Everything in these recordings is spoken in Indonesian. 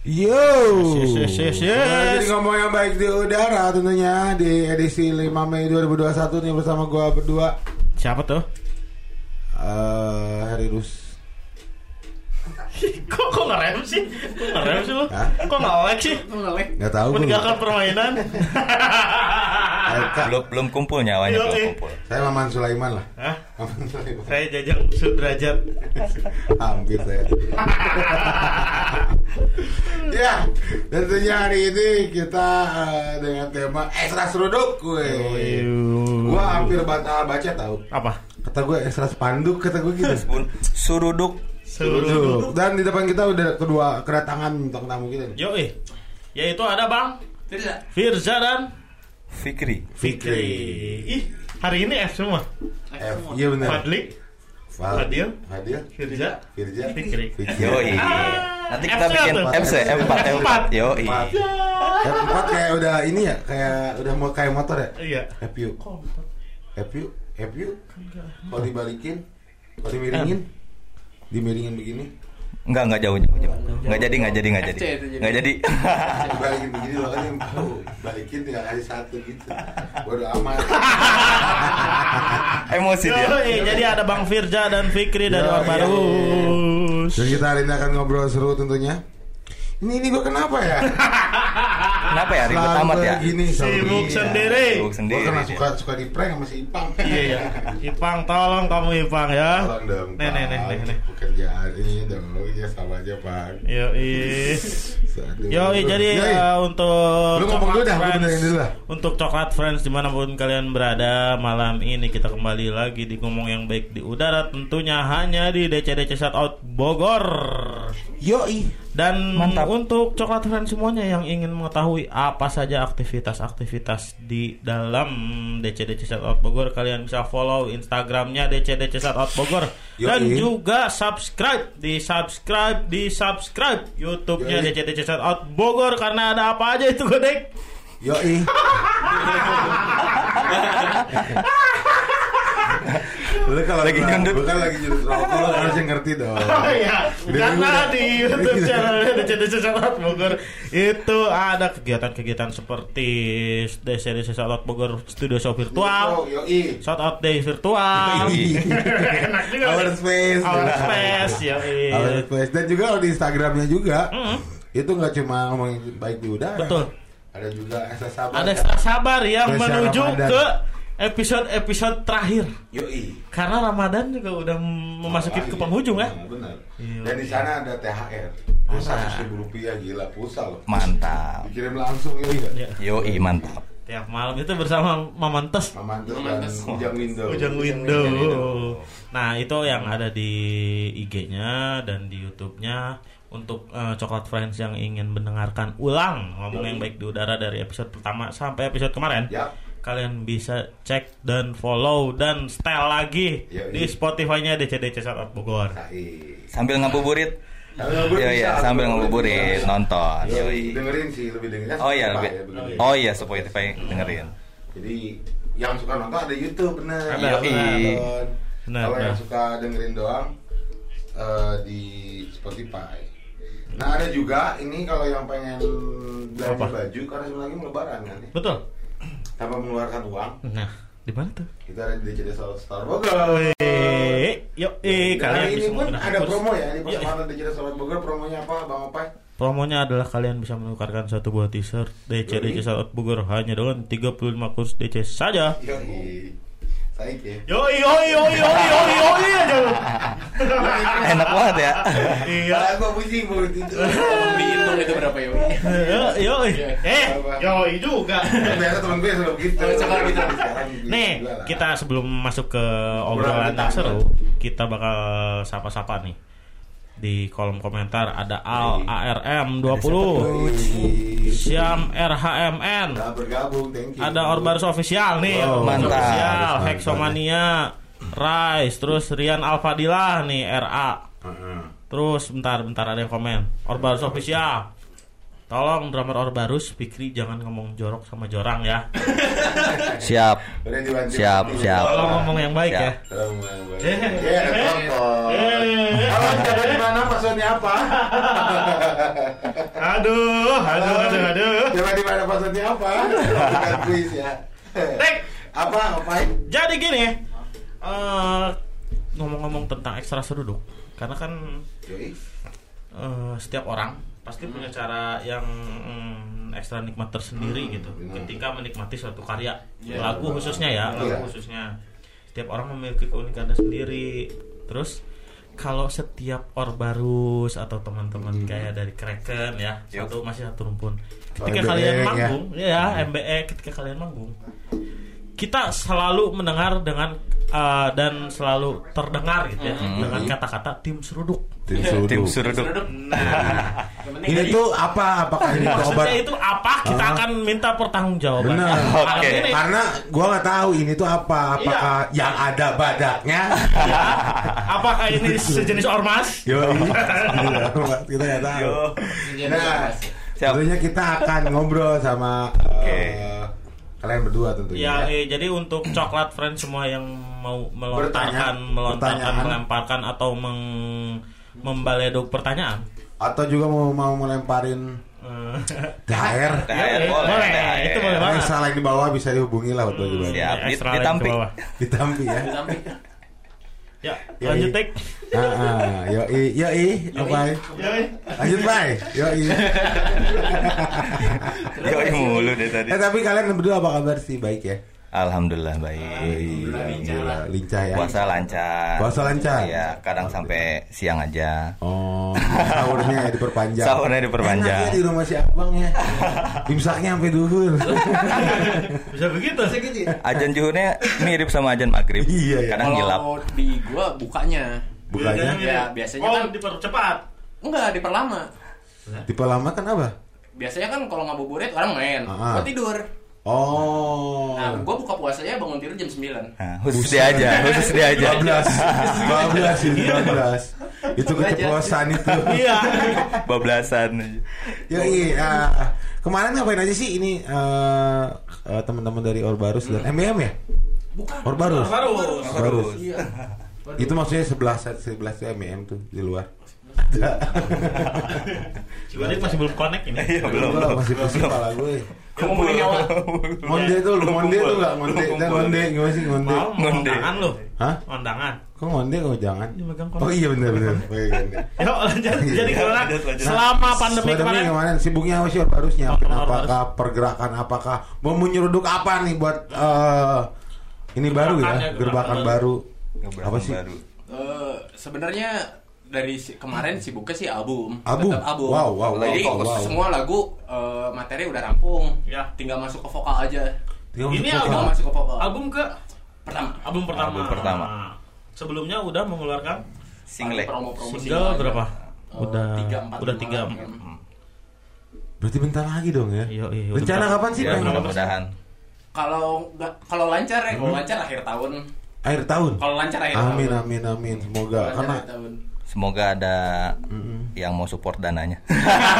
Yo. Yes, yes, yes, yes. Jadi ngomong yang baik di udara tentunya di edisi 5 Mei 2021 nih bersama gua berdua Siapa tuh? eh Heri Rus. kok kok ngerem sih? Kok ngerem sih lu? Hah? Kok ngelek sih? Enggak tahu gua. Meninggalkan permainan. Belum belum kumpul nyawanya Yo, belum eh. kumpul Saya Maman Sulaiman lah. Hah? Maman Sulaiman. Saya Jajang Sudrajat. Hampir saya. ya, dan tentunya hari ini kita eh, dengan tema ekstra seruduk gue. Gua hampir baca baca tahu. Apa? Kata gue ekstra spanduk kata gue gitu. Pun suruduk Seruduk. Dan di depan kita udah kedua kedatangan bintang tamu kita nih. Yo eh. Yaitu ada Bang Firza dan Fikri Fikri. Ih, hari ini F semua. F, iya benar. Fadli, Fadil. Fadil, Firza, Firja, Fikri. Fikri. Yoi. Nanti kita FC bikin? FC M4 M4 Yoi. Empat. F empat kayak udah ini ya, kayak udah mau kayak motor ya. Iya. FU, FU, FU. Kalau dibalikin, kalau dimiringin, dimiringin begini, Enggak enggak jauh jauh jauh Enggak jadi enggak jadi enggak jadi jadi. Enggak jadi dibalikin begini makanya oh, balikin tinggal kasih satu gitu. Bodo amat. Emosi dia jadi ada Bang Firza dan Fikri dari Orbarus. Dan kita hari ini akan ngobrol seru tentunya. Ini ini gue kenapa ya? Kenapa ya ribet amat ya Gini, Sibuk gini. sendiri. Sibuk Gue sendiri karena dia. suka suka di prank sama si Ipang. Iya, iya. Ipang, tolong kamu Ipang ya. Tolong dong. Nih, nih, nih, nih, nih. Pekerjaan ini dong, ya sama aja Pak. Yo. Yo, jadi Yoi. eh, untuk Lu ngomong dulu dah, gue Friends- benerin dulu lah. Untuk coklat friends di mana pun kalian berada malam ini kita kembali lagi di ngomong yang baik di udara tentunya hanya di DCDC Shoutout Bogor. Yoi. Dan Mantap. untuk coklat friends semuanya yang ingin mengetahui apa saja aktivitas-aktivitas di dalam DCDC Shoutout Bogor kalian bisa follow Instagramnya DCDC Shoutout Bogor Yoi. dan juga subscribe di subscribe di subscribe YouTube-nya. DCDC Shoutout Bogor karena ada apa aja itu godek. Yoi. Lu kalau Lagi nyundut. Bukan lagi nyundut rokok, lu harusnya ngerti dong. Oh iya, Udah karena udah. di YouTube channel DCDC Shoutout Bogor itu ada kegiatan-kegiatan seperti DCDC Shoutout Bogor Studio Show Virtual, Yoi. Shoutout Day virtual. Enak juga. Our space. Our space, ya. Our space. Dan juga di Instagramnya juga, Mm. itu nggak cuma ngomongin baik di udara. Betul. Ada juga ekstra sabar. Ada extra sabar yang Spesial menuju Ramadan. ke episode-episode terakhir. Yoi. Karena Ramadan juga udah memasuki ke penghujung ya. Nah, Benar. Iya. Dan di sana ada THR. Pulsa seribu rupiah gila pulsa loh. Mantap Dikirim langsung yoi? Ya. Yoi mantap Tiap malam itu bersama Mamantes. Mamantes dan. Ujang Window. Ujang window. Nah itu yang ada di IG-nya dan di YouTube-nya untuk eh, coklat friends yang ingin mendengarkan ulang ngomong yang baik di udara dari episode pertama sampai episode kemarin. Yap. Kalian bisa cek dan follow dan style lagi Yoi. di Spotify-nya DCDC Shoutout Bogor. Sambil ngabuburit Iya iya sambil ngabuburit nonton Yoi. Yoi Dengerin sih lebih dengerin. Oh iya lebih ya, begini. Oh iya Spotify dengerin Jadi yang suka nonton ada YouTube bener. Ada, bener. Kalau yang suka dengerin doang eh, di Spotify. Nah ada juga ini kalau yang pengen belanja baju karena sebenarnya mau lebaran kan ya. Betul. Tanpa mengeluarkan uang, Nah, di mana tuh? kita ada di DCD Store Bogor. Eh, yuk, eh, Dan kalian ini bisa pun ada kurs. promo ya di Yuk, persamaan DCD Solo Bogor. Promonya apa, Bang Opai? Promonya adalah kalian bisa menukarkan satu buah t-shirt DC. DC Shoutout Bogor hanya dengan 35 kurs DC saja. Yoi. Saik ya. Yoi yoi yoi yoi yoi yoi aja lu. Enak banget ya Iya. Gua pusing mau tidur. Tolong dihitung itu berapa ya Yo- Yoi. Eh, yoi juga. Biasa temen gue selalu gitu. Oh, sekarang gitu. Nih, kita sebelum masuk ke obrolan yang seru, kita bakal sapa-sapa nih. Di kolom komentar ada Al ARM 20, Wih. Siam RHMN, Udah bergabung, thank you. ada Orbarus official nih, Oh, Orbarus mantap. official. Hexomania, Rise, terus Rian Alfadilah nih RA. Heeh. Terus bentar bentar ada yang komen. Orbarus official. Tolong drummer Orbarus Fikri jangan ngomong jorok sama jorang ya. Siap. Siap, siap. Tolong ngomong yang baik Siap. Tolong, Ya, Maksudnya apa? Aduh, aduh, aduh, aduh. Coba di mana maksudnya apa? Bukan kuis ya. Tek, Apa ngapain? jadi gini, eh, ngomong-ngomong tentang ekstra seruduk, karena kan eh, setiap orang pasti punya cara yang mm, ekstra nikmat tersendiri gitu benar. ketika menikmati suatu karya Iya. lagu khususnya ya lagu Iya. khususnya setiap orang memiliki keunikannya sendiri terus kalau setiap orbarus atau teman-teman kayak dari Kraken ya Yup. satu masih satu rumpun ketika MBE kalian ya. manggung ya, MBE ketika kalian manggung kita selalu mendengar dengan uh, dan selalu terdengar gitu ya dengan kata-kata tim seruduk Tim Tim Suruduk. Suruduk. Nah, Ini tuh apa? Apakah ini obat? itu apa? Kita Ah. akan minta pertanggungjawabannya. Benar. Malam Oke. ini. Karena gua nggak tahu ini tuh apa. Apakah yang ada badaknya? Ya. Apakah ini sejenis ormas? Yo, kita nggak tahu. Yo. Nah, Siap. tentunya kita akan ngobrol sama Oke. eh, kalian berdua tentunya. Ya, eh, jadi untuk coklat friends semua yang mau melontarkan, Bertanya. melontarkan, Pertanyaan. melemparkan atau meng membaleduk pertanyaan. Atau juga mau mau melemparin Eh, THR. THR ya, boleh. Itu boleh Yang banget. salah di bawah bisa dihubungi lah waktu Hmm, itu. Siap. Bawah. Ditampi ya. Ya, Ya, lanjut iya. tek. Ah, ah, yo i, yo i, apa? Ya, eh. Lanjut bay, yo i. Yoi mulu deh tadi. Eh tapi kalian berdua apa kabar sih? Baik ya? Alhamdulillah baik. Gila, lincah ya. Puasa lancar. Puasa lancar? Iya, kadang sampai siang aja. Oh, sahurnya ya diperpanjang. Sahurnya diperpanjang. Enak ya di rumah si abang ya. Imsaknya sampai duhur. Bisa begitu. Ajan juhurnya mirip sama ajan maghrib. Iya, ya. Kadang gilap. Kalau di gua bukanya Bukanya Ya, biasanya oh, kan- dipercepat. enggak diperlama. tipe lama kan apa? Biasanya kan kalau ngabuburit orang main, Ah. gua tidur. Oh. Nah, gua buka puasanya bangun tidur jam 9. Nah, khusus dia aja, khusus dia aja. 12 12 ini 12 Itu keceplosan itu Iya. Bablasan. Ya iya Kemarin ngapain aja sih ini eh, eh, Teman-teman dari Orbarus dan MBM ya? Bukan. Orbarus Baru. Orbarus Iya. Itu maksudnya 11 11 tuh MBM tuh di luar Cibadik masih belum connect ini. Iya, belum. Gua masih pusing kepala gue Ngomongin nyawa. Monde tuh lu Monde tuh gak Monde Dan Monde gimana sih Monde Mau Ngonde. undangan lu. Hah? Undangan. Kok Monde kok jangan Ini megang Oh iya bener bener Pegang. Yuk lanjut. Jadi karena selama pandemi Pandemi kemarin kemarin sibuknya apa sih Orbarus. apakah pergerakan apakah mau menyeruduk apa nih buat eh, ini baru ya Gerbakan ya, baru apa sih. Eh, sebenarnya dari si- kemarin sibuknya sih album. Album? Tetap album. Wow, wow, wow, Jadi wow, wow. semua lagu eh, materi udah rampung. Ya. Tinggal masuk ke vokal aja. Tinggal Ini masuk album vokal. masuk ke vokal. album ke Pertama. album pertama. Album pertama. Sebelumnya udah mengeluarkan Single. Promo-promo single berapa? Eh, Udah tiga, empat, udah tiga. kan. berarti bentar lagi dong ya Iya, iya, rencana kapan sih Ya, mudah-mudahan. Kalau nggak kalau lancar ya, Hmm. kalau lancar akhir tahun. akhir tahun Kalau lancar akhir amin tahun. amin amin semoga Lancar karena akhir tahun. Semoga ada Mm-mm. yang mau support dananya.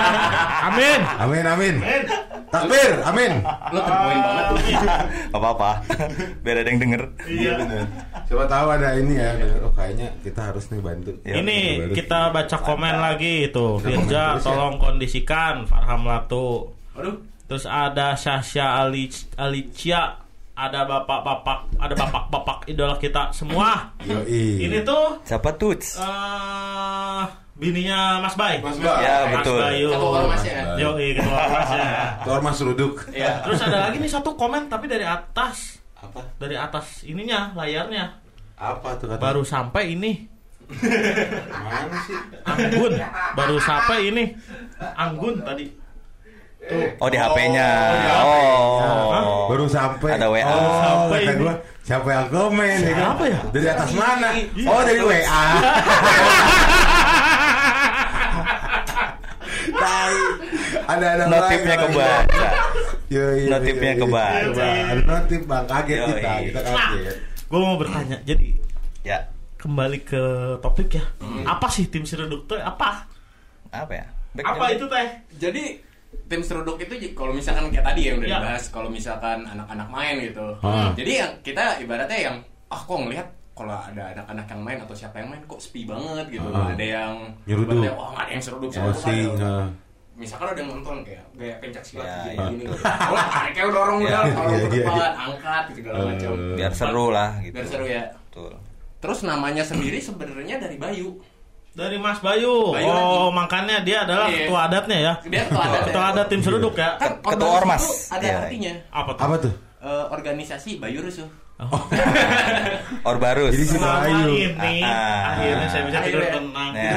Amin. amin amin takbir amin Lu terpoin banget tuh. Gak apa-apa. Biar ada yang denger. Iya. coba tahu ada ini ya oh kayaknya kita harus nih bantu Ya, Ini baru. kita baca komen lagi itu. Firja ya. tolong kondisikan Farham Latu. Aduh. Terus ada Sasha Ali Alicia, ada bapak-bapak, ada bapak-bapak idola kita semua. Yoi. Ini tuh Siapa tuh? eh bininya Mas Bay. Mas Bay. Ya, Mas betul. Bayu. Ketua ormasnya ya? Yo, ketua ormasnya. Keluar mas ruduk Iya. Terus ada lagi nih satu komen tapi dari atas. apa Dari atas ininya, layarnya. apa tuh kata Baru sampai ini. mana sih Anggun. Baru sampai ini. Anggun tadi. Oh di HP-nya. Oh, Oh. baru sampai Ada WA. oh, Sampai kata ini. gua siapa yang komen ya kan? Siapa ya? dari atas mana oh dari WA Tai. ada ada Notifnya kebaca. Yo, iya, Notifnya iya, iya. kebaca. Notif bang kaget Yoi. kita kita kaget Gue mau bertanya. Jadi Ya. kembali ke topik ya. Apa sih tim seruduk tuh? Apa? Apa ya? Back Apa itu teh? Jadi tim seruduk itu kalau misalkan kayak tadi yang udah Ya. dibahas, kalau misalkan anak-anak main gitu. Hmm. Jadi yang kita ibaratnya yang ah kok ngelihat kalau ada anak-anak yang main atau siapa yang main kok sepi banget gitu. Ah. Ada yang Nyeruduk. wah nggak ada yang seruduk seruduk. nah. misalkan ada yang nonton kayak gaya pencak silat Ya, gini ya. gini gitu. Oh, tariknya dorong Ya, udah kalau iya, ke iya, depan, iya. angkat gitu segala macam. Biar seru lah gitu. Biar seru ya. Betul. Terus namanya sendiri sebenarnya dari Bayu. Dari Mas Bayu. Bayu oh, lagi. makanya dia adalah Iya. ketua adatnya ya. Dia ketua adat. Ketua adat tim seruduk ya. Kan Ketua ormas itu ada Iya. artinya. Apa tuh? Apa tuh? Eh, organisasi Bayu Rusuh. Orbarus. Jadi si Selama Bayu. ini Ah. akhirnya saya bisa tidur tenang. Ya.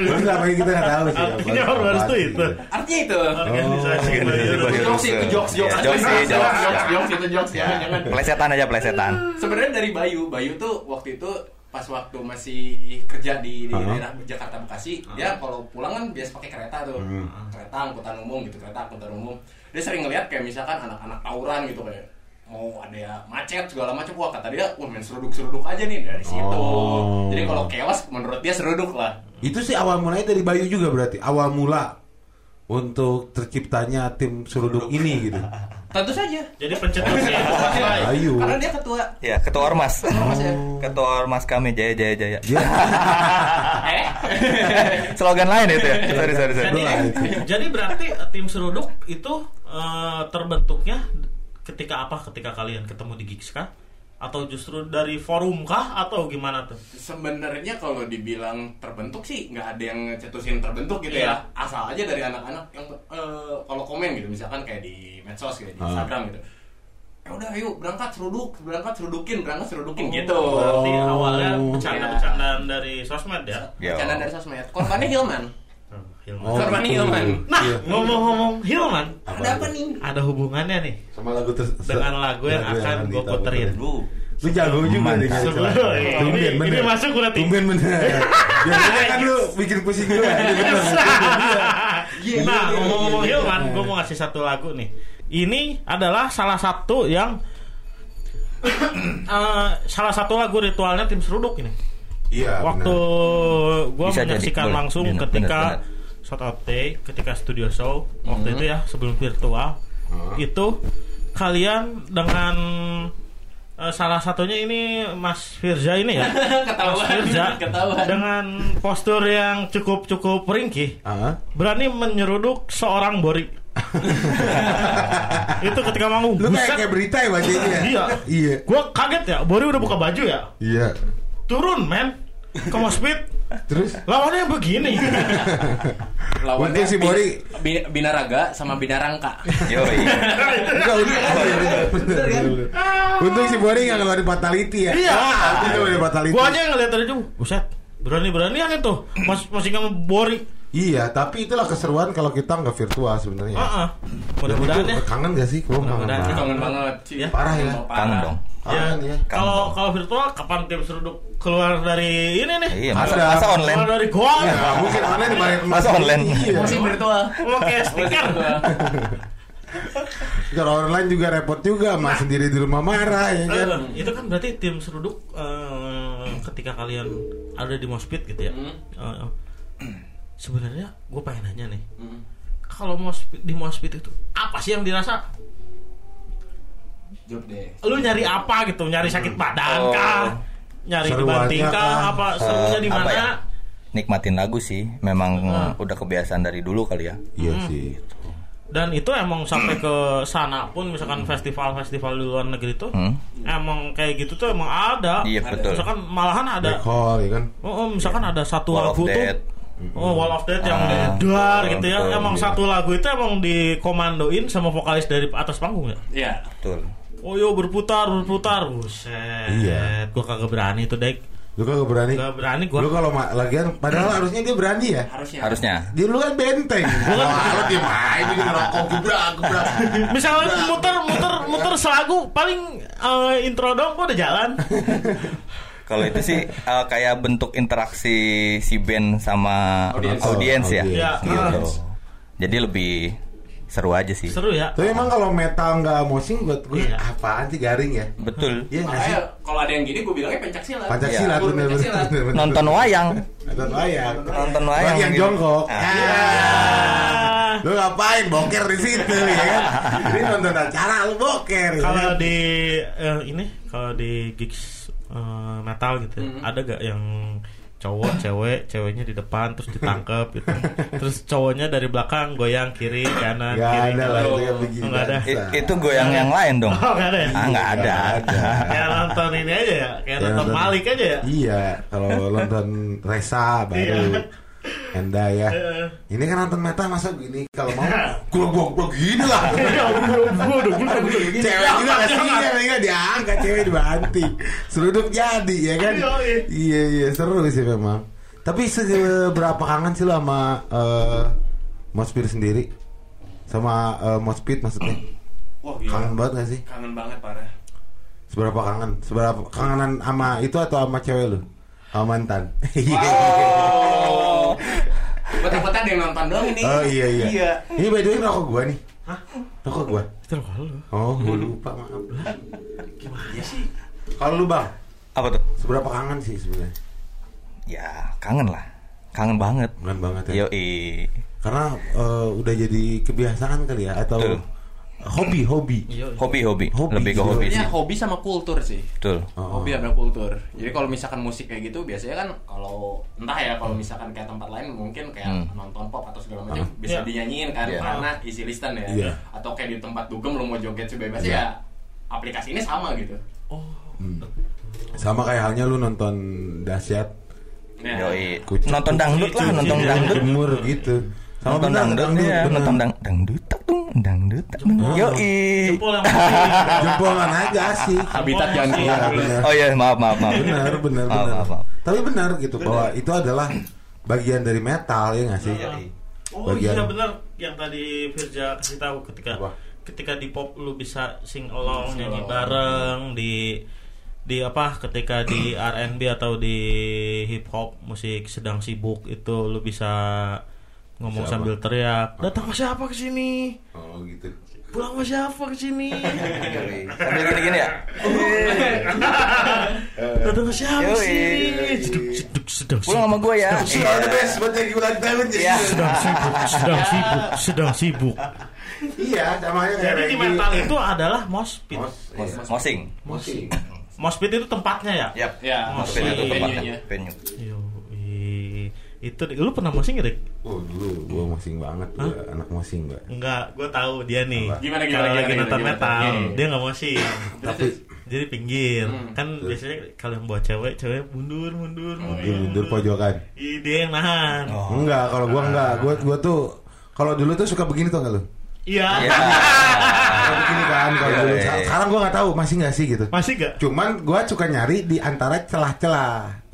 Terus apa yang kita nggak tahu sih. Artinya Orbarus sih. itu. Artinya itu. Organisasi Oh, Bayu. Itu jokes itu jokes jokes. Jokes jokes. jokes jokes itu jokes ya. Jangan. Plesetan aja plesetan. Sebenarnya dari Bayu. Bayu tuh waktu itu pas waktu masih kerja di, di Uh-huh. daerah Jakarta Bekasi, dia kalau pulang kan biasa pakai kereta tuh, Hmm. kereta angkutan umum gitu, kereta angkutan umum. Dia sering ngeliat kayak misalkan anak-anak tawuran gitu kayak mau ada ya macet segala macam wah kata dia wah main seruduk seruduk aja nih dari situ Oh. jadi kalau kewas menurut dia seruduk lah Itu sih awal mulanya dari Bayu juga berarti. Awal mula untuk terciptanya tim seruduk ini gitu. tentu saja Jadi pencetusnya Bayu. Bayu. karena dia ketua Ya, ketua ormas. Ormas ya. Ketua ormas kami Jaya Jaya Jaya. Dia eh Slogan lain itu ya. Sorry sorry sorry. Jadi, jadi berarti eh, tim seruduk itu eh, terbentuknya ketika apa? Ketika kalian ketemu di Gigs kah? Atau justru dari forum kah? Atau gimana tuh? sebenarnya kalau dibilang terbentuk sih nggak ada yang cetusin terbentuk gitu Iya. ya asal aja dari anak-anak yang eh, kalau komen gitu misalkan kayak di medsos gitu di Ah. Instagram gitu ya udah ayo berangkat seruduk berangkat serudukin berangkat serudukin Oh, gitu Berarti awalnya Oh. bercanda-bercandaan dari sosmed ya? Bercanda dari sosmed korbannya Hilman Hilman. Oh, Korban gitu. Hilman. Nah, Iya. ngomong-ngomong Hilman, ada apa nih ada hubungannya nih sama lagu ter- dengan lagu yang akan gue puterin. Lu jago juga nih kan. Sebelum ini, Tumben, ini bener. masuk berarti. Tumben bener. Biasanya kan lu bikin pusing gue. Ini bener. nah, ngomong-ngomong Hilman, gue mau ngasih satu lagu nih. Ini adalah salah satu yang eh, salah satu lagu ritualnya tim seruduk ini. Iya. Waktu gue Bisa jadi, menyaksikan boleh. langsung Bener, ketika bener, shot out day, ketika studio show waktu itu ya sebelum virtual Hmm. itu kalian dengan eh, salah satunya ini Mas Firza ini ya. Ketahuan, Mas Firza ketahuan. dengan postur yang cukup cukup ringkih Ah, berani menyeruduk seorang Bori. itu ketika manggung. lu kayak kayak berita ya bacanya. Iya. Iya. Gua kaget ya, Bori udah buka baju ya. Iya. Turun, men. Ke Mospit. Terus Lawannya begini. lawannya si Bori- Bi- Binaraga sama Binarangka Yo, iya. Enggak, untung, bener, si Bori nggak ngeluarin fatality ya. Iya. Ah, ngeluarin fatality. Gua aja yang ngeliat tadi tuh, buset. Berani-beranian itu. Mas masih nggak Bori. Iya, tapi itulah keseruan kalau kita nggak virtual sebenarnya. Heeh. Mudah-mudahan Dan ya. Kangen gak sih? Gua kangen Mudah-mudahan banget. kangen banget sih Ya. Parah ya. Parah. Kangen dong. Ya, ya. kalau kalau virtual kapan tim seruduk keluar dari ini nih? Iya, masa, Ada. masa online? Keluar dari goa. Ya, nggak mungkin online di balik Masa online? Iya. masih virtual Oke, stiker. Kalau online juga repot juga, mas sendiri di rumah marah ya kan. Eh, itu kan berarti tim seruduk eh, ketika kalian ada di Mospit gitu ya. Hmm. Eh, sebenarnya gue pengen nanya nih. Hmm. Kalau Mospit di Mospit itu apa sih yang dirasa? Jawab deh Lu nyari apa gitu? Nyari sakit badan Oh. kah? Nyari dibanting kah? Apa serunya Eh, di apa mana? ya? Nikmatin lagu sih. Memang Hmm. udah kebiasaan dari dulu kali ya. Iya sih. Dan itu emang sampai ke sana pun misalkan festival-festival di luar negeri tuh Hmm. emang kayak gitu tuh emang ada. Iya, betul. Misalkan malahan ada hole ya kan. Oh, oh, misalkan ada satu Wall lagu tuh. Oh, Wall of Death yang Ah, dar gitu ya. betul, emang iya. satu lagu itu emang dikomandoin sama vokalis dari atas panggung ya. Iya Betul. Oh yo berputar berputar, buset. Iya. Gua kagak berani tuh, Dek. Lu kagak berani. Gak berani gua. Lu kalau ma- lagian padahal harusnya dia berani ya. harusnya Harusnya. Dia lu kan benteng. Kalau lu diem aja di rokok gebrak gebrak. Misalnya muter muter muter selagu paling eh, intro dong gua udah jalan. Kalau itu sih eh, kayak bentuk interaksi si band sama Audiens. audiens ya. Iya. Gitu. Jadi lebih seru aja sih. Seru ya. Tapi emang kalau metal nggak mosing buat gue Iya. apaan sih garing ya? Betul. Iya nggak sih? Kalau ada yang gini gue bilangnya pencak silat Pancasila Iya. bener bener Pancasila. bener, bener. Nonton wayang. Nonton wayang. Nonton wayang yang gitu. jongkok. Ah. Ah. Lu ngapain boker di situ ya kan? Ini nonton acara lu boker ya Kalau kan? di eh, ini kalau di gigs eh, metal gitu, ya, Hmm. ada gak yang cowok cewek ceweknya di depan terus ditangkep gitu terus cowoknya dari belakang goyang kiri kanan Gak kiri ada lah kanan. itu yang begini. Nggak ada. I- itu goyang yang lain dong. oh nggak ada ya Ah nggak ada. kayak nonton ini aja ya kayak Kayak nonton nonton- Malik aja ya Iya, kalau nonton Resa baru Enda ya. Ini kan nonton meta masa begini kalau mau gua gua gua gini lah. cewek juga kasihan enggak diangkat cewek dibanting. Seruduk jadi ya kan? Iya iya seru sih memang. Tapi seberapa kangen sih lo sama eh Mospir sendiri? Sama eh, Mospit maksudnya? Wah, iya. Kangen banget gak sih? Kangen banget parah. Seberapa kangen? Seberapa kangenan sama itu atau sama cewek lu? Sama mantan? Oh. Betul-betul ada yang nonton doang ini. Oh iya iya. Iya. Ini by the way rokok gua nih. Hah? Rokok gua. itu loh lu Oh, gua lupa maaf. Gimana sih? Kalau lu bang, Apa tuh? seberapa kangen sih sebenarnya? Ya kangen lah. Kangen banget. Kangen banget ya. Yo Karena eh, udah jadi kebiasaan kali ya atau Betul. Hobi hobi. Iya, Hobi hobi. Hobi, Lebih ke iya. hobi sih. Hobi sama kultur sih. Betul. Oh. Hobi sama kultur. Jadi kalau misalkan musik kayak gitu biasanya kan kalau entah ya kalau misalkan kayak tempat lain mungkin kayak Hmm. nonton pop atau segala macam Ah. bisa Iya. dinyanyiin kan Iya. karena isi listan ya. Iya. Atau kayak di tempat dugem lo mau joget sebebas Iya. ya aplikasi ini sama gitu. Hmm. Sama kayak halnya lu nonton dahsyat Yoi. Kucing. Nonton dangdut lah, nonton dangdut. jemur gitu. Sama Nonton dangdut, ya, bener. nonton dang dangdut tak dong, dangdut. Oh. Yoi. jempol yang Jempolan aja sih. habitat Iya, Iya, bener. Oh iya, maaf maaf maaf. benar benar Maaf, benar maaf, maaf. tapi benar gitu bahwa itu adalah bagian dari metal ya nggak sih Iya. Oh Bagian- iya benar yang tadi Firja kasih tahu ketika Apa? ketika di pop lu bisa sing along nyanyi bareng di di apa ketika di R&B atau di hip hop musik sedang sibuk itu lu bisa ngomong Siapa? sambil teriak datang sama siapa ke sini oh gitu pulang sama siapa ke sini. Sambil gini-gini ya. datang sama siapa sih jeduk jeduk sedang Pulang sama gue ya. Iya. sedang sibuk sedang sibuk sedang sibuk iya kayak jadi di metal itu adalah moshpit Mos, Mos- iya. Mosing. Mosing. moshpit itu tempatnya ya. Ya, Mosing itu Mosing. tempatnya. Venue. Itu lu pernah mosing gak, oh dulu gua mosing banget gua anak mosing gua Enggak, gue tahu dia nih. Apa? Gimana, gimana, gimana, lagi gimana, nonton gimana? metal, Hmm. dia nggak mosing. tapi Jadi pinggir. Hmm. Kan biasanya kalau yang bawa cewek, cewek mundur, mundur, mundur. dia mundur pojokan Ih, dia yang nahan. Oh. enggak kalau gua enggak gua gua tuh kalau dulu tuh suka begini tuh enggak lu Iya. Ya. begini kan kalau Iya, dulu iya, iya. sekarang gua nggak tahu masih nggak sih gitu Masih gak? cuman gua suka nyari di antara celah-celah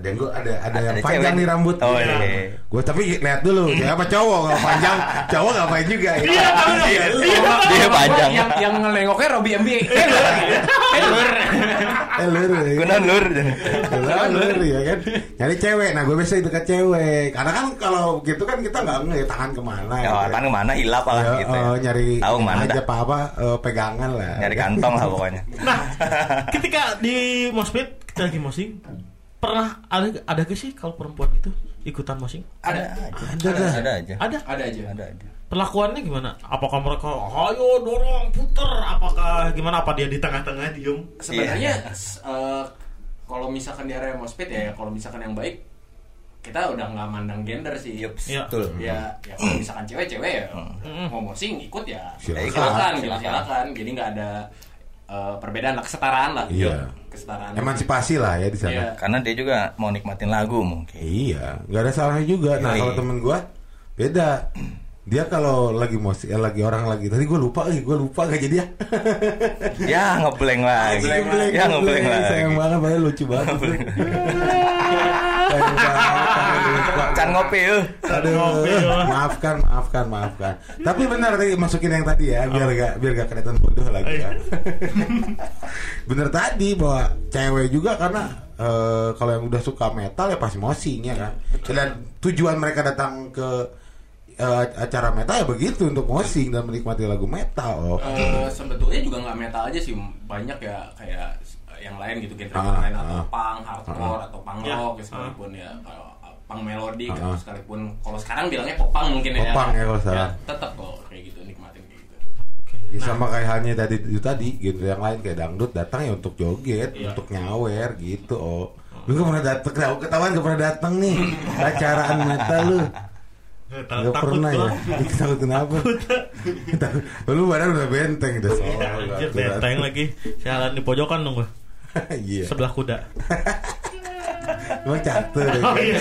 yang gua ada ada yang panjang cewek. nih rambut Oh, Iya. iya. gua tapi lihat dulu ya apa cowok kalau panjang cowok ngapain juga ya Iya, iya, iya. Dia panjang. Yang yang ngelengoknya Robby MB. Eh, lur. Eh, lur. eh lur ya. Gunan lur. Lur ya kan nyari cewek nah gue biasa dekat cewek karena kan kalau gitu kan kita nggak nge tangan ke mana Ya, gitu. kan ke mana hilap lah Ya, gitu. ya. oh, nyari Tahu mana aja dah. apa apa pegangan lah Nyari kantong lah pokoknya. Nah, ketika di moshpit kita lagi mosing, pernah ada ada gak sih kalau perempuan itu ikutan mosing? Ada. ada dah Ada aja. Ada. Ada aja. Ada aja. Perlakuannya gimana? Apakah mereka, ayo dorong, puter? Apakah gimana? Apa dia di tengah-tengah diem? Sebenarnya Iya. eh, kalau misalkan di area mospit ya kalau misalkan yang baik kita udah nggak mandang gender sih. Yups, Iya. betul. Ya, ya kalau misalkan cewek cewek ya Mm. mau mosing ikut ya Silakan. silakan, gitu, Silakan. silakan. Jadi nggak ada eh, perbedaan lah, kesetaraan lah. Iya. Kesetaraan. emansipasi lah ya di sana Iya. Karena dia juga mau nikmatin lagu mungkin. iya nggak ada salahnya juga nah Yoi. kalau temen gue beda dia kalau lagi musik eh, lagi orang lagi tadi gue lupa lagi gue lupa gak jadi ya Ya ngeblank lagi. Ngeblank, Ya ngeblank. lagi. sayang banget padahal lucu banget Sayang banget, Can ngopi eh. Aduh, Ngopi, ya. maafkan, maafkan, maafkan. Tapi benar tadi masukin yang tadi ya, biar gak biar gak kelihatan bodoh lagi ya. bener tadi bahwa cewek juga karena eh, kalau yang udah suka metal ya pasti mosing ya kan. Dan tujuan mereka datang ke eh, acara metal ya begitu untuk mosing dan menikmati lagu metal. Oh. Eh, sebetulnya juga nggak metal aja sih banyak ya kayak yang lain gitu genre Ah, lain atau ah. punk, hardcore atau punk Ya, rock ya, sekalipun ya kalau uh, punk Ah, atau ah. sekalipun kalau sekarang bilangnya popang mungkin ya. Popang ya kalau sekarang. tetap kok kayak gitu nikmatin kayak gitu. Ya, Nah, sama kayak halnya tadi itu tadi gitu yang lain kayak dangdut datang ya untuk joget, Iya. untuk nyawer gitu. Oh. Lu gak pernah dateng, ketahuan ketahuan gak pernah dateng nih acaraan metal lu. Eh, Gak takut pernah ya. Takut kenapa? Takut. Lu badan udah benteng udah soal. Anjir benteng lagi. Sialan di pojokan dong gua. Iya. Sebelah kuda. Emang catur ya. Oh iya.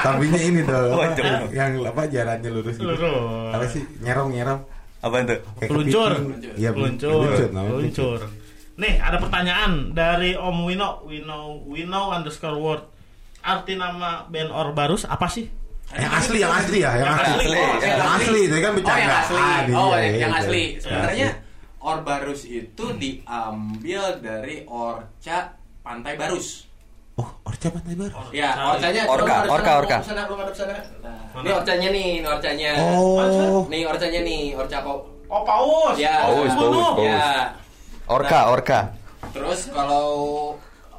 Sampingnya ini dong. Oh, apa, jauh. yang apa jalannya lurus gitu. Lurus. Apa sih? Nyerong nyerong. Apa itu? Kayak Peluncur. Iya, Peluncur. peluncur. Peluncur. Nih, ada pertanyaan dari Om Wino. Wino Wino underscore word. Arti nama band Orbarus apa sih? Yang asli, yang asli ya, yang Yang asli. asli. Oh, Yang asli, itu kan Oh yang asli. Iya, Oh iya, yang iya. asli. Sebenarnya. Orbarus itu diambil dari Orca Pantai Barus. Oh, Orca Pantai Baru. Ya, Orca. orcanya Orca, orca, sana, orca. lu Sana, lu ngadep sana. Nah, ini orcanya nih, ini orcanya. Oh. Nih orcanya nih, orca apa? Oh, Paus. Ya. Paus, paus, paus. Ya. Orka, orka. Terus kalau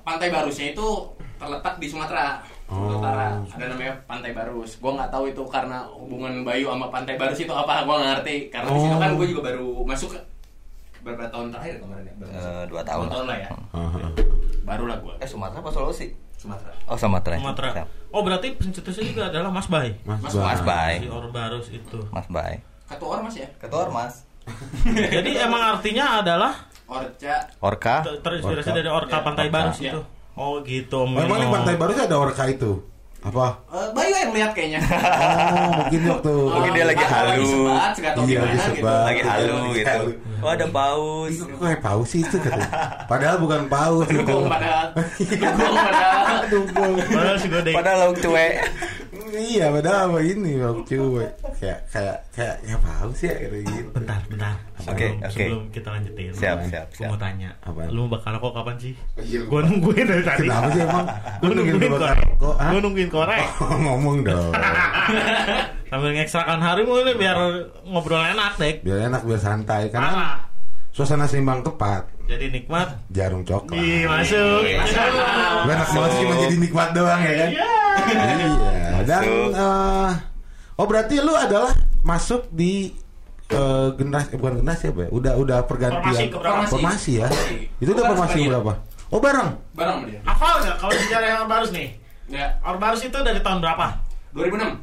Pantai Barusnya itu terletak di Sumatera. Oh. Utara. Ada namanya Pantai Barus. Gua nggak tahu itu karena hubungan Bayu sama Pantai Barus itu apa, gua nggak ngerti. Karena di situ Oh. kan gue juga baru masuk berapa tahun terakhir kemarin ya? Berapa sih? Eh, dua Dua tahun. tahun lah ya. Lah gua. Eh Sumatera apa Sulawesi? Sumatera. Oh Sumatera. Sumatera. Oh, berarti pencetusnya juga adalah Mas Bay. Mas, Mas Bang. Mas Bay. Si Orbarus itu. Mas Bay. Ketua Ormas ya? Ketua Ormas. Jadi emang artinya adalah Orca Orka. ter- terinspirasi Orca. dari Orca Ya, Pantai Orca. Barus Ya. itu. Oh, gitu Om Oh, emang di. Pantai Baru sih ada Orca itu? Apa? Eh, Bayu yang lihat kayaknya. Oh, mungkin waktu Mungkin dia lagi halu. sebat, nggak tahu Iya, gimana lagi gitu. sebat. Lagi halu Lagi gitu. halu. Oh ada paus. Ih, kok kayak paus sih itu katanya. Padahal bukan paus itu. Dukung padahal. Dukung padahal. Dukung. Padahal. Padahal cuek. Iya, padahal apa ini bang cuy. Kayak kayak kayak ya paus ya kayak gitu. Bentar, bentar. Oke, Sebelum, oke. sebelum kita lanjutin. Siap, Gua siap, siap. mau tanya. Apaan? Lu bakal rokok kapan sih? Iya, Gua nungguin dari tadi. Kenapa sih emang? Gua nungguin korek. Gua nungguin korek. Oh, ngomong dong. Sambil ngekstrakan hari ini biar ngobrol enak, Dek. Biar enak biar santai karena suasana seimbang tepat. Jadi nikmat. Jarum coklat. Ih, masuk. Gue enak banget sih cuma jadi nikmat doang ya kan. Iya. Iya. Dan Masuk. eh, oh berarti lu adalah masuk di eh, generasi eh, bukan generasi apa ya? Udah udah Formasi pergantian formasi ya. Formasi. Itu udah formasi sekalian. berapa? Oh bareng. Bareng sama dia. Hafal nggak kalau bicara yang Orbarus nih? Ya, Orbarus itu dari tahun berapa? 2006.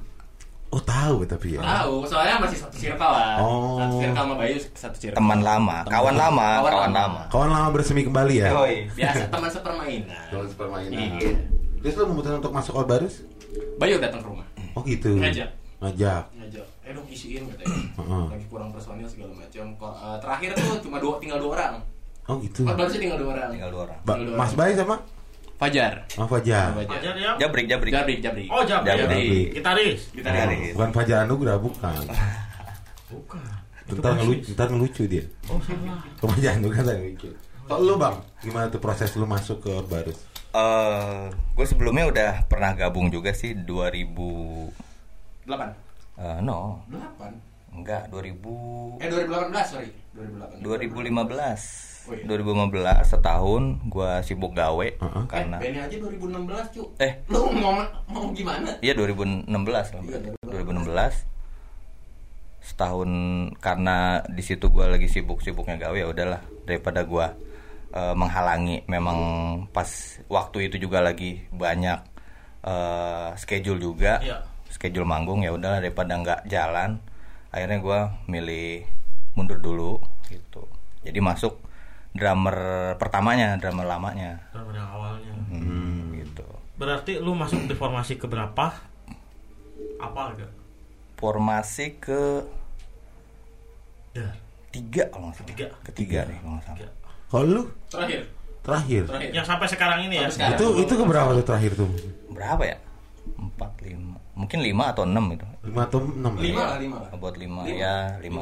Oh tahu tapi ya. Tahu, soalnya masih satu circle lah. Oh. Satu circle sama Bayu satu circle. Teman lama, kawan lama, Kawan kawan lama. lama. Kawan lama bersemi kembali ya. Yoi. Biasa teman sepermainan. Kawan sepermainan. Iya. Terus lu memutuskan untuk masuk Orbarus? Bayu datang ke rumah. Oh gitu. Ngajak. Ngajak. Ngajak. Eh dong isiin katanya. Heeh. Lagi kurang personil segala macam. Kok, eh, terakhir tuh cuma dua tinggal dua orang. Oh gitu. Empat sih tinggal dua orang. Tinggal dua orang. Ba- Tinggal dua Mas orang. Bay sama Fajar. Oh Fajar. Fajar. Fajar ya? Jabrik, jabrik. Jabrik, Jabrik. Oh, Jabrik. Jabrik. Jabrik. Gitaris. Kita Jabrik. lihat. Bukan Fajar Anugrah bukan. Bukan. Ntar ngelucu, ntar ngelucu dia. Oh, salah. Kepanjangan lu kan ngelucu. Kalau lu bang, gimana tuh proses lu masuk ke Orbarus? Eh, gue sebelumnya udah pernah gabung juga sih 2000 Delapan. eh, no, Delapan. enggak 2000 Eh 2018 sorry. 2018. 2015. Oh, iya. 2015 setahun gua sibuk gawe Heeh. karena Eh, Benny aja 2016 cu. Eh. lu mau mau gimana? Iya 2016 lah Iya, berarti. 2016 setahun karena di situ gua lagi sibuk-sibuknya gawe ya udahlah daripada gua eh, menghalangi memang pas waktu itu juga lagi banyak eh, schedule juga Iya. schedule manggung ya udahlah daripada nggak jalan akhirnya gua milih mundur dulu gitu jadi masuk drummer pertamanya drummer lamanya Drummer yang awalnya. Hmm, gitu Berarti lu masuk di formasi keberapa? Apa agak? formasi ke Dar. tiga kalau nggak salah. Ketiga. ketiga nih kalau nggak salah Tiga. Kalau lu Terakhir. terakhir. Terakhir. Yang sampai sekarang ini ya. Sekarang. Itu itu keberapa tuh terakhir tuh? berapa ya empat lima mungkin lima atau enam itu Lima atau enam? ya? Lima lah lima lah. buat lima, Lima. ya lima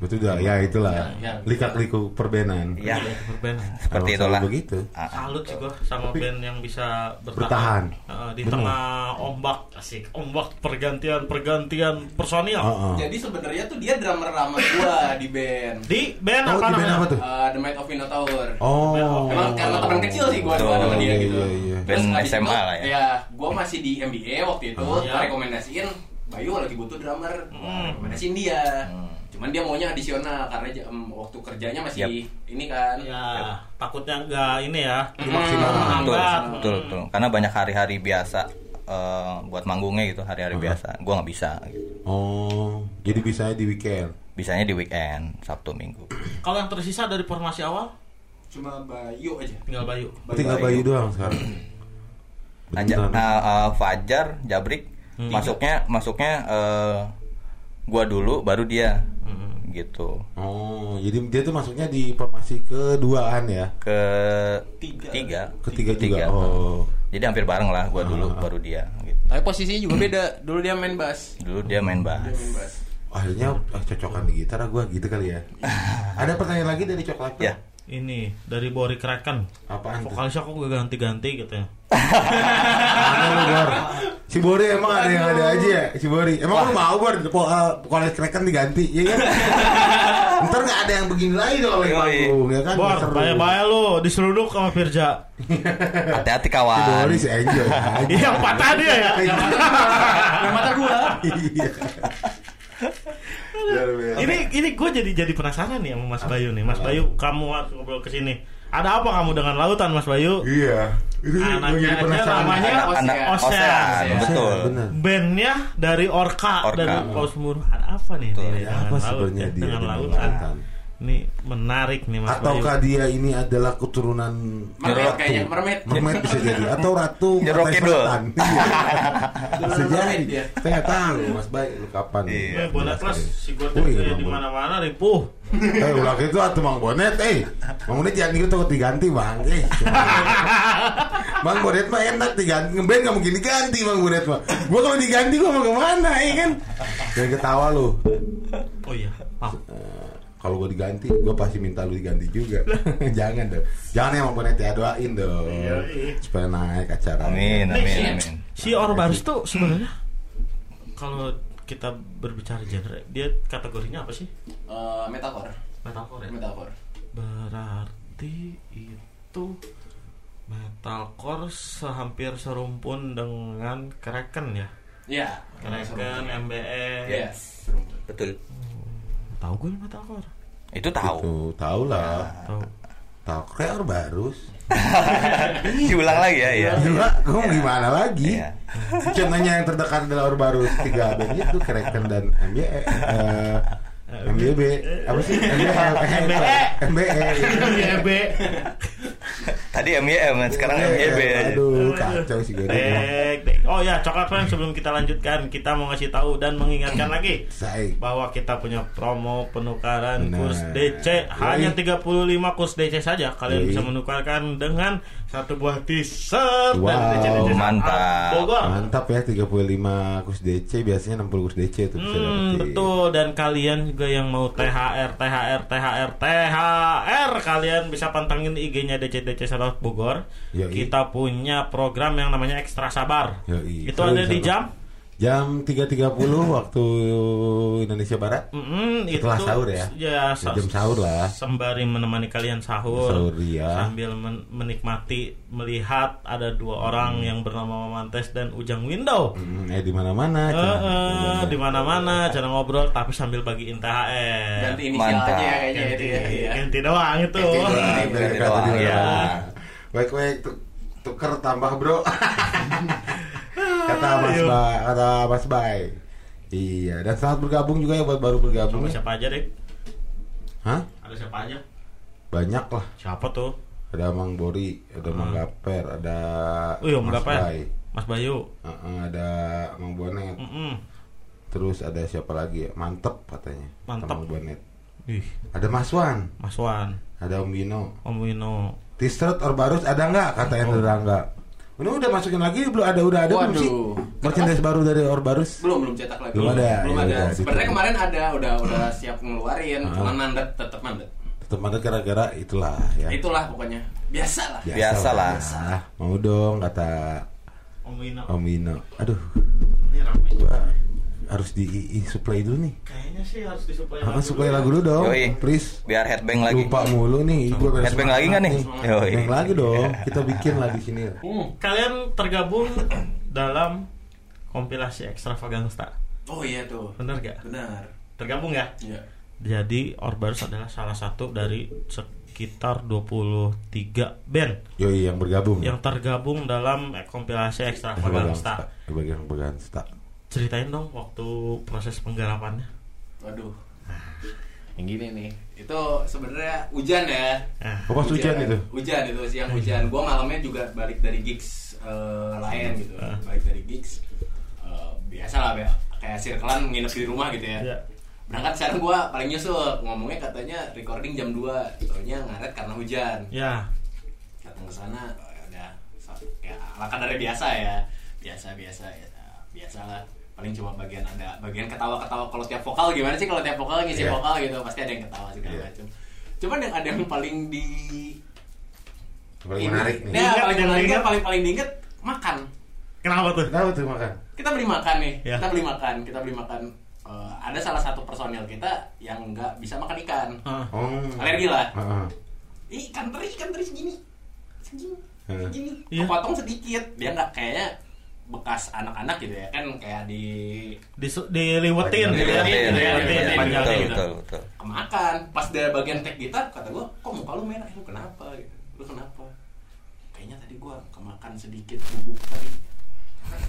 Betul dah, ya itulah. Ya, ya. Likak-liku perbenan. ya Itu band. seperti itulah begitu. Ah, ah. Salut sih gua sama band yang bisa Bertahan. bertahan, Heeh, di Bener. tengah ombak asik ombak pergantian pergantian personil Heeh. Jadi sebenarnya tuh dia drummer lama gua di band. di band Oh, apa di band namanya apa tuh? Uh, The Might of Minotaur. Oh. Emang karena teman kecil sih gua dua sama dia Iya, gitu. iya, iya. Terus Band SMA itu, lah ya. Ya, gua masih di MBA waktu itu. Oh, Gua iya. rekomendasiin Bayu lagi butuh drummer. Hmm. rekomendasiin dia. Hmm. Cuman dia maunya adisional karena jam waktu kerjanya masih Yap. ini kan Ya, takutnya enggak ini ya. Maksimal. betul, Menghambat. betul, betul. Karena banyak hari-hari biasa eh, buat manggungnya gitu, hari-hari biasa. Gua nggak bisa. Gitu. Oh, jadi bisa di weekend. Bisanya di weekend, Sabtu Minggu. Kalau yang tersisa dari formasi awal cuma Bayu aja tinggal Bayu. Tinggal bayi doang sekarang. Aja, nah, eh, Fajar, Jabrik, masuknya masuknya eh, gua dulu, baru dia, gitu. Oh, jadi dia tuh masuknya di formasi keduaan ya. Ke Tiga. tiga, Ketiga juga. Tiga. Oh. Jadi hampir bareng lah, gua dulu, baru dia. Gitu. tapi posisinya juga beda dulu dia main bass Dulu dia main bass. dia main bass Akhirnya ah, cocokan di gitar gue gitu kali ya. Ada pertanyaan lagi dari coklat? Ya, Ini dari Bori Kraken. Apaan tuh? Vokalisnya kok gak ganti-ganti gitu ya. Mana lu Bor? Si Bori emang ada yang ada aja ya? Si Bori. Emang lu mau Bor? Uh, Vokalis Kraken diganti, ya kan? Ntar gak ada yang begini lagi dong oleh Yoi. panggung, ya kan? Bor, bahaya-bahaya lu diseruduk sama Firja. hati-hati Si kawan. Bori si enjoy aja. Iya, yang patah dia ya. yang mata gua Iya. Luar biasa. Ini ini gue jadi jadi penasaran nih sama Mas Bayu nih. Mas Bayu, kamu waktu ngobrol ke sini. Ada apa kamu dengan lautan, Mas Bayu? Iya. Itu Anaknya aja penasaran. namanya Anak Osean. Osean, Osean. betul. Benar. Bandnya dari Orka, Orka. dari Paus. Ada apa nih? Betul. Ya, dengan apa laut, sebenarnya ya, dia dengan dengan lautan. Ini menarik nih Mas Bayu. Ataukah dia ini adalah keturunan mermaid kayaknya mermaid Mermaid bisa jadi atau ratu Nyerok Pantai Kidul. Selatan. Iya. bisa jadi. dia. Saya nggak tahu Mas Baik lu kapan. Iya. Eh, bonet plus si gue Oh, iya, di mana-mana ripuh. Eh ulah itu atuh Mang Bonet eh. Mang Bonet jangan gitu takut diganti Bang. Eh. Bang Bonet mah enak diganti. Ngeband nggak mungkin diganti Bang Bonet mah. Gua kalau diganti gua mau ke mana ya kan? Jangan ketawa lu. Oh iya, maaf. Eh, kalau gua diganti, gua pasti minta lu diganti juga. Jangan dong. Jangan ya Mang Bonet ya doain dong. Iya, iya. Supaya naik acara. Amin, amin, amin. Si Orbarus tuh sebenarnya kalau kita berbicara genre, dia kategorinya apa sih? Eh, metalcore Metalcore ya? metalcore Berarti itu metalcore sehampir serumpun dengan Kraken ya? iya Kraken, MBE. yes Betul. Tahu gue metalcore. Itu tahu. Gitu, tahu lah. Tahu. Tahu kayak Orbarus. Diulang lagi ya, ya. Gila, kamu gimana lagi? Iya. Contohnya yang terdekat adalah Orbarus tiga band itu Kraken dan MBE. eh, MBB apa sih? MBE MBE. MBE. MBE. Tadi MYM, sekarang MYB. Aduh, kacau sih gue. Dek. Oh ya, coklat friend sebelum kita lanjutkan, kita mau ngasih tahu dan mengingatkan lagi Saya bahwa kita punya promo penukaran Benar. kurs DC hanya 35 kurs DC saja. Kalian Yoi. bisa menukarkan dengan satu buah t-shirt Wow, dari DC DC mantap. Bogor. mantap ya 35 kurs DC biasanya 60 kurs DC bisa Hmm, betul dan kalian juga yang mau THR THR THR THR kalian bisa pantengin IG-nya DC DC Bogor. Yoi. Kita punya program yang namanya Ekstra Sabar. Yoi. Itu Seru ada di jam Jam 3.30 waktu Indonesia Barat. Mm, Setelah itu, sahur ya? sa- Jam sahur lah. Sembari menemani kalian sahur, Sahur, iya. sambil men- menikmati melihat ada dua orang yang bernama Mamantes dan Ujang Window. Hmm, eh di mana-mana. Eh, Cina. eh, di mana-mana cara ngobrol tapi sambil bagiin THR. ganti inisial Mantap. aja ya kayaknya itu ya Ganti, Iya. ganti doang itu. Ganti doang. Ganti dari kata doang, di ya. Baik-baik tu- tuker tambah bro. kata Mas Ayo. Bay, kata Mas Bay. Iya, dan selamat bergabung juga ya buat baru bergabung. Sama siapa aja deh? Hah? Ada siapa aja? Banyak lah. Siapa tuh? Ada Mang Bori, ada Mang Gaper, ada Oh iya, Mas ya? Bay. Mas Bayu. Heeh, ada Mang Bonet. Mm-mm. Terus ada siapa lagi ya? Mantep katanya. Mantep. Mang Bonet. Ih, Ada Mas Wan, Mas Wan, ada Om Gino. Om Wino. T-shirt Orbarus ada nggak? Kata Oh. Hendra enggak. Ini udah masukin lagi belum ada udah ada belum sih? Merchandise baru dari Orbarus. belum belum cetak lagi Belum ada, belum ya ada udah, sebenarnya gitu. kemarin ada udah udah siap ngeluarin Ah. cuma mandat tetap mandat Tetap ada gara-gara itulah ya. itulah pokoknya biasa lah Biasa lah. biasa. Mau dong kata Om Wino. Om Wino. Aduh, Ini ramai. Harus di i- supply dulu nih. Kayaknya sih harus disuplai Ah, supply lagu dulu dong, Yoi. please. Biar headbang lagi. Lupa mulu nih, gua beres Headbang lagi nggak nih? Yoi. Headbang lagi dong. Kita bikin lah di sini. Hmm. Kalian tergabung dalam kompilasi Extravaganza. oh iya tuh Bener gak? benar Tergabung ya? Iya. Jadi Orbarus adalah salah satu dari sekitar 23 band Yoi yang bergabung. yang tergabung dalam kompilasi Extravaganza. Di Extravaganza. Ceritain dong waktu proses penggarapannya. Waduh. Yang gini nih. Itu sebenarnya hujan ya. Ah, Oh, pas hujan itu. Hujan itu siang hujan. Gua malamnya juga balik dari gigs eh, lain gitu. Ah. Balik dari gigs. Eh, biasa lah ya. Kayak circlean nginep di rumah gitu ya. Iya. Berangkat sekarang gua paling nyusul. Ngomongnya katanya recording jam 2. Taunya ngaret karena hujan. Ya, datang ke sana ya udah sa- ya ala kadarnya biasa ya biasa biasa ya biasa lah paling cuma bagian ada bagian ketawa-ketawa kalau tiap vokal gimana sih kalau tiap vokal ngisi Iya. vokal gitu pasti ada yang ketawa segala Iya. macam cuman yang ada yang paling di Paling menarik nih. Nah, paling yang menarik diingat. paling paling diinget makan kenapa tuh? Kenapa tuh makan? kita beli makan nih Ya. kita beli makan kita beli makan Eh, ada salah satu personil kita yang nggak bisa makan ikan Oh. alergi lah Heeh. Ih, ikan teri, ikan teri segini. Segini. Segini. Iya. Kepotong sedikit. Dia nggak kayaknya bekas anak-anak gitu ya kan kayak di di diliwetin gitu ya. Diliwetin, Diliwetin, diliwetin. panjangnya gitu. betul, betul. kemakan pas dari bagian tag gitar kata gua kok muka lu merah lu kenapa gitu. lu kenapa kayaknya tadi gua kemakan sedikit bubuk teri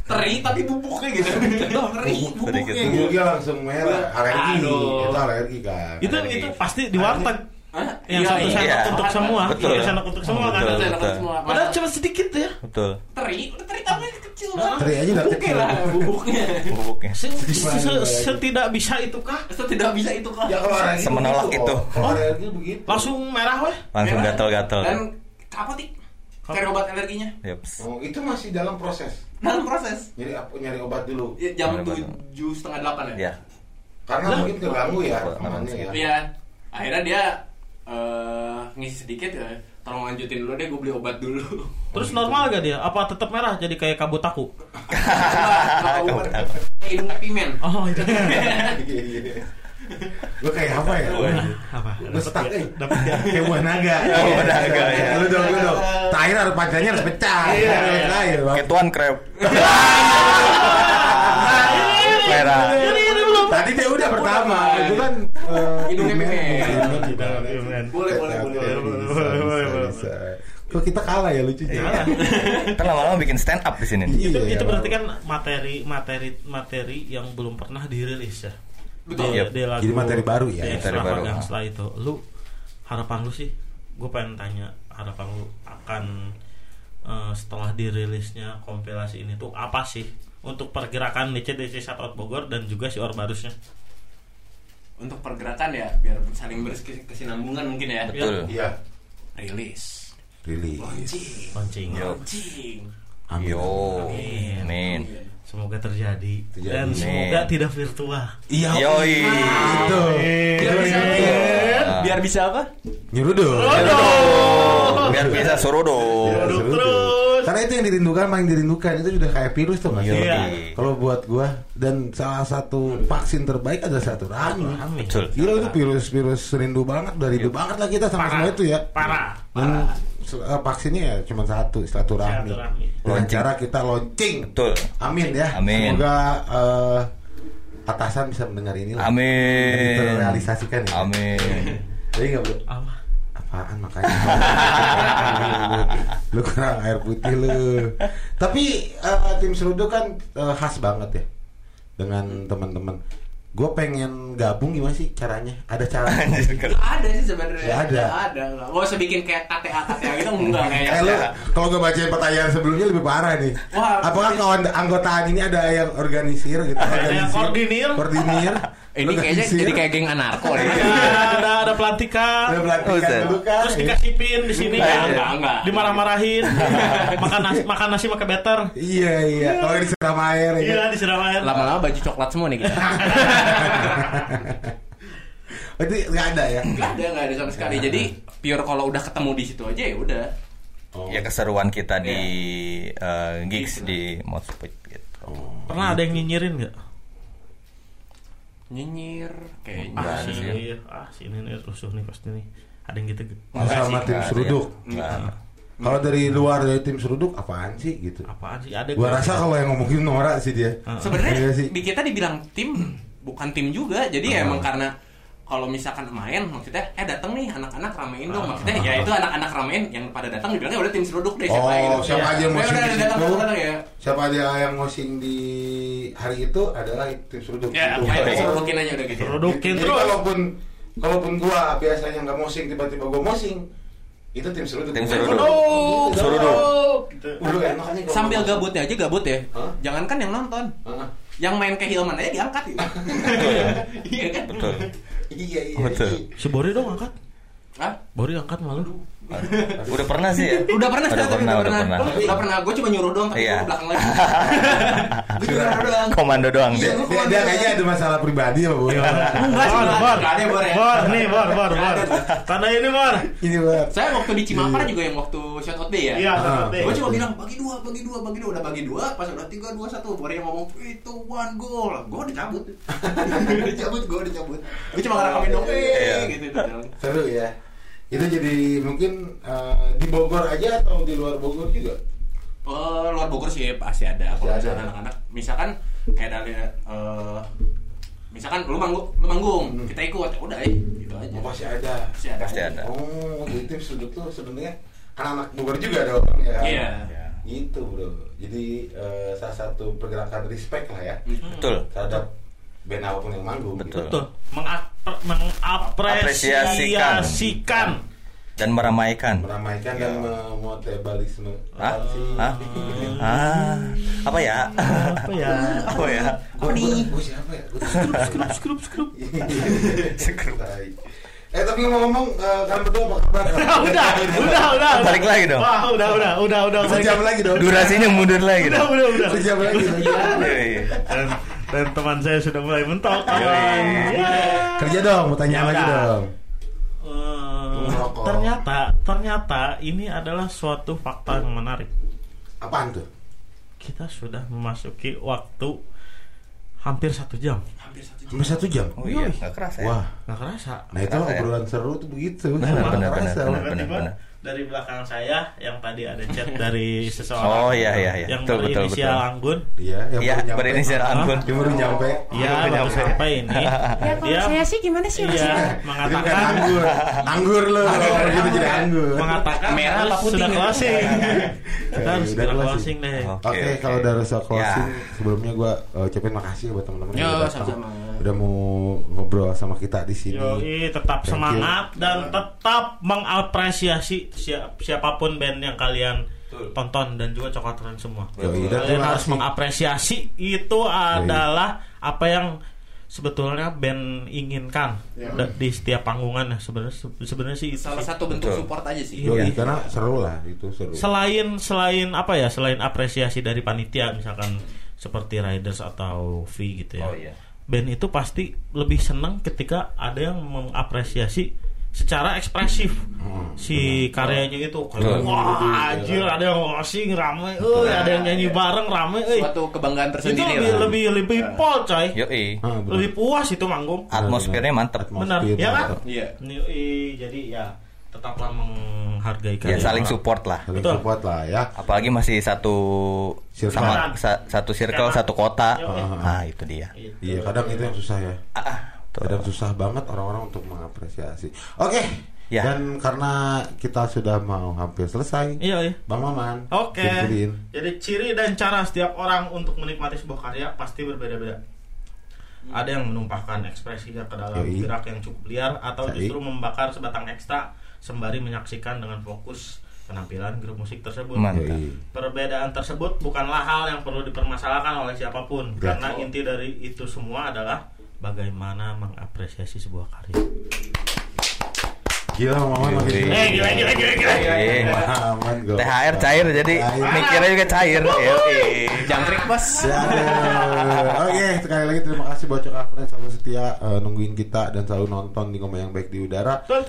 teri tapi bubuknya gitu teri bubuknya gitu Tubuhnya langsung merah, alergi. Itu alergi kan. Itu Alergi. itu pasti di warteg. Hah? Yang Iya, satu iya. sendok iya. untuk semua, Betul. iya, sendok untuk semua kan. Betul, dapat betul. semua. Padahal cuma sedikit ya. Betul. teri udah teri tamunya kecil banget Teri aja udah bubuknya kecil. lah bubuknya Bubuknya. Se- se-? Setidak bisa itu kah? itu tidak bisa itu kan Ya kalau alergi Semenolak begitu, itu. alergi begitu. Langsung merah weh. Langsung Merah. gatel-gatel. dan apa tik cari obat alerginya Yaps. Oh, itu masih dalam proses. dalam proses Nyari ap- nyari obat dulu. Ya, jam tujuh setengah delapan ya Ya. Karena mungkin keganggu ya Betul, rekamannya ya. iya akhirnya dia eh, ngisi sedikit ya tolong lanjutin dulu deh gue beli obat dulu Terus normal gak dia? Apa tetap merah jadi kayak kabut aku? Kayak hidung pimen Oh, itu. Lu kayak apa ya? Apa? Lu stuck eh. Dapat ya. Kayak buah naga. Oh, buah naga, ya. Lu dong, lu dong. Terakhir harus pancanya harus pecah. Iya, iya. Kayak tuan krep. Merah. Tadi dia udah pertama. Itu kan eh, Hidungnya pimen. Pimen. Boleh, boleh, boleh. Kok kita kalah ya lucunya? Iya. Kan lama-lama bikin stand up di sini. Iya, itu iya, itu berarti Bang. kan materi materi materi yang belum pernah dirilis ya. Betul. Di, Yep. di lagu Jadi materi baru ya? Materi baru. Setelah itu. Lu harapan lu sih? Gue pengen tanya harapan lu akan eh, setelah dirilisnya kompilasi ini tuh apa sih untuk pergerakan DC DC Satot Bogor dan juga si Orbarusnya? untuk pergerakan ya biar saling berkesinambungan mungkin ya Betul. Iya. rilis Rilis. launching Launching. Yo. launching Amin. Yo. Amin. Amin. Semoga terjadi, Terjadi. dan Amin. semoga tidak virtual. Iya. Yoi. Itu. biar bisa itu. biar bisa apa Nyeruduk. Biar bisa suruh dong. Nyeruduk Nyeruduk. terus. Itu yang dirindukan paling dirindukan itu sudah kayak virus tuh mas. Iya. Kalau buat gua dan salah satu vaksin terbaik adalah satu rahmi. Amin. Betul. Gila itu virus virus rindu banget, udah rindu banget lah kita sama semua itu ya. Parah. Dan eh, vaksinnya ya cuma satu, silaturahmi. Silaturahmi. Dengan cara kita launching. Betul. Amin ya. Amin. Semoga eh, atasan bisa mendengar ini Amin. Terrealisasikan ya. Amin. Jadi nggak bro? Apaan makanya? lu kurang air putih lu. Tapi eh, tim Seruduk kan eh, khas banget ya dengan teman-teman. Gue pengen gabung gimana sih caranya? Ada caranya? Nggak ada sih sebenarnya Nggak ada. Ada Nggak usah bikin kayak KTA KTA gitu enggak Eh kayak lu kalau gue bacain pertanyaan sebelumnya lebih parah nih. Wah, Apakah kawan anggotaan ini ada yang organisir gitu? Ada yang koordinir. Koordinir. ini kayaknya jadi kayak geng anarko ya ada ada ada pelantikan. Ada dulu kan. Terus dikasih pin di sini Enggak, kan. enggak, enggak. Dimarah-marahin. makan nasi makan nasi pakai better. Iya iya. Kalau disiram air ya. Iya, disiram air. lama-lama baju coklat semua nih kita Berarti nggak ada ya? nggak ada nggak ada sama sekali jadi pure kalau udah ketemu di situ aja ya udah Oh. Ya keseruan kita di eh, gigs di Mospit gitu. Pernah ada yang nyinyirin nggak? nyinyir kayaknya Nggak Ah, sih. iya. ah si ini nih rusuh nih pasti nih. Ada yang gitu. Enggak Sama sih, tim Seruduk. Enggak. Kalau dari luar dari tim Seruduk apaan sih gitu? Apaan sih? Ada Gua rasa kalau yang ngomongin Nora sih dia. Ah. Iya sebenarnya sih. di kita dibilang tim bukan tim juga jadi Oh. emang karena kalau misalkan main maksudnya eh datang nih anak-anak ramein dong maksudnya ya itu anak-anak ramein yang pada datang dibilangnya udah tim seruduk deh siapa Oh, gitu. siapa aja yang Ya, mosing udah, di situ. ya Siapa aja yang mosing di hari itu adalah tim seruduk. ya Gitu. main serudukin aja udah gitu Serudukin terus. kalaupun kalaupun gua biasanya nggak mosing tiba-tiba gua mosing itu tim seruduk. Tim seruduk. Seruduk, Seruduk. Gitu. Dulu enaknya gua sambil gabutnya aja gabut ya Hah? jangankan yang nonton Heeh. Yang main ke Hilman aja diangkat gitu iya kan Betul. Iya iya. Betul. iya. Si Bori dong angkat. Hah? Bori angkat malu. Udah pernah sih ya? Udah pernah, Udah tapi pernah, udah pernah. Udah pernah, gue cuma nyuruh doang tapi Iya. gue belakang lagi. Gue nyuruh doang. Komando doang Dia, dia. dia, dia kayaknya ada masalah pribadi ya, Bu. Enggak sih, Bor, bor. ada bor ya. Bor, nih bor, bor, bor. Karena ini bor. Ini banget. Saya waktu di Cimapar juga yang waktu shot out day ya. Iya, satu deh. Gue cuma bilang bagi dua, bagi dua, bagi dua, udah bagi dua, pas udah tiga, dua, satu, Bor yang ngomong itu one goal, gue udah cabut, udah cabut, gue udah cabut, gue cuma ngerekamin dong, Iya. gitu, gitu. Seru ya. Itu jadi mungkin eh, di Bogor aja atau di luar Bogor juga? Oh, luar Bogor sih pasti ada. Kalau ada. anak-anak, misalkan kayak dari, eh, misalkan lu manggung, lu manggung, Hmm. kita ikut, ya udah, eh, gitu aja. Oh, pasti ada. Pasti ada. Pasti ada. Oh, jadi tim sudut tuh sebenarnya anak-anak Bogor juga dong ya. Iya. Gitu bro. Jadi eh, salah satu pergerakan respect lah ya Betul. terhadap band apa pun yang manggung. Betul. Gitu. Betul. Mengap- mengapresiasikan. Dan meramaikan. Meramaikan dan memotebalisme. Hah? Apa sih? Hah? Ah, apa ya? Apa ya? Apa ya? Gua siapa ya? Skrup, skrup, skrup. Skrup. Eh tapi ngomong-ngomong eh, kalian berdua apa kabar? udah, udah, udah. Balik lagi dong. Wah, udah, udah, udah, udah. Sejam lagi dong. Durasinya mundur lagi Udah, udah, udah. Sejam lagi. Dan, teman saya sudah mulai mentok. Yoi. kawan. Ya. Kerja dong, mau tanya Ya lagi dong. Eh, ternyata, ternyata ini adalah suatu fakta yang menarik. Apaan tuh? Kita sudah memasuki waktu hampir satu jam. Hampir satu jam. Cuma satu jam. Oh iya, nggak kerasa ya. Wah, Nggak kerasa. nah itu Kerasa ya? obrolan seru tuh begitu. Benar, Nggak benar, kerasa. benar, benar. Benar. Dari belakang saya yang tadi ada chat dari seseorang. Oh iya iya iya. Yang Betul betul berinisial betul. Anggun. Iya, yang Iya, baru nyampe. berinisial Anggun. Yang baru nyampe. Iya, Baru baru nyampe. sampai ini. Ya kalau Dia saya sih gimana sih iya mengatakan anggur. Anggur lu. Kalau gitu jadi anggur. mengatakan Merah apa putih sudah nih? closing. Kita harus Udah sudah closing. deh. Oke, kalau udah rasa closing, Ya. sebelumnya gue ucapin makasih buat teman-teman yang datang. Udah mau ngobrol sama kita di sini. Yoi, tetap Thank you. semangat dan tetap mengapresiasi siap, siapa pun band yang kalian tonton dan juga coklat keren semua. Yoi, dan Kalian harus mengapresiasi itu adalah apa yang sebetulnya band inginkan da- di setiap panggungan ya sebenarnya sebenarnya sih itu Salah sih. satu bentuk Betul. support aja sih. Yoi, Iya. karena seru lah itu seru. selain selain apa ya selain apresiasi dari panitia misalkan seperti riders atau V gitu ya Oh iya. Band itu pasti lebih senang ketika ada yang mengapresiasi secara ekspresif Hmm, si karyanya itu Betul. kayak wah anjir ada yang ngasing rame euy ada yang nyanyi bareng rame euy Suatu kebanggaan itu tersendiri lebih lah. lebih lebih pol coy Yoi. Ah, bener. lebih puas itu manggung Atmosfernya mantep. benar ya kan mantap. Iya. Jadi ya tetaplah menghargai Ya karya saling orang. support lah. Saling Betul. support lah ya. Apalagi masih satu Circle. sama sa- satu circle, satu kota. Yoi. Nah, itu dia. Gitu. Iya, kadang itu yang susah ya. Ah, ah. Kadang susah banget orang-orang untuk mengapresiasi. Oke. Ya. Dan karena kita sudah mau hampir selesai, Iya, iya. Bang Maman. Oke. simpulin. Jadi ciri dan cara setiap orang untuk menikmati sebuah karya pasti berbeda-beda. Ada yang menumpahkan ekspresinya ke dalam Yoi. gerak yang cukup liar atau Yoi. justru membakar sebatang ekstra sembari menyaksikan dengan fokus penampilan grup musik tersebut. Mantap. Perbedaan tersebut bukanlah hal yang perlu dipermasalahkan oleh siapa pun Ya. karena inti dari itu semua adalah bagaimana mengapresiasi sebuah karya. Gila Maman makin Yoi. Eh, gila gila gila gila. Maman gua. THR cair jadi mikirnya juga cair. Jangkrik bos. Oke, sekali lagi terima kasih buat Cok Afren selalu setia eh, nungguin kita dan selalu nonton di Ngomong yang baik di udara. Betul.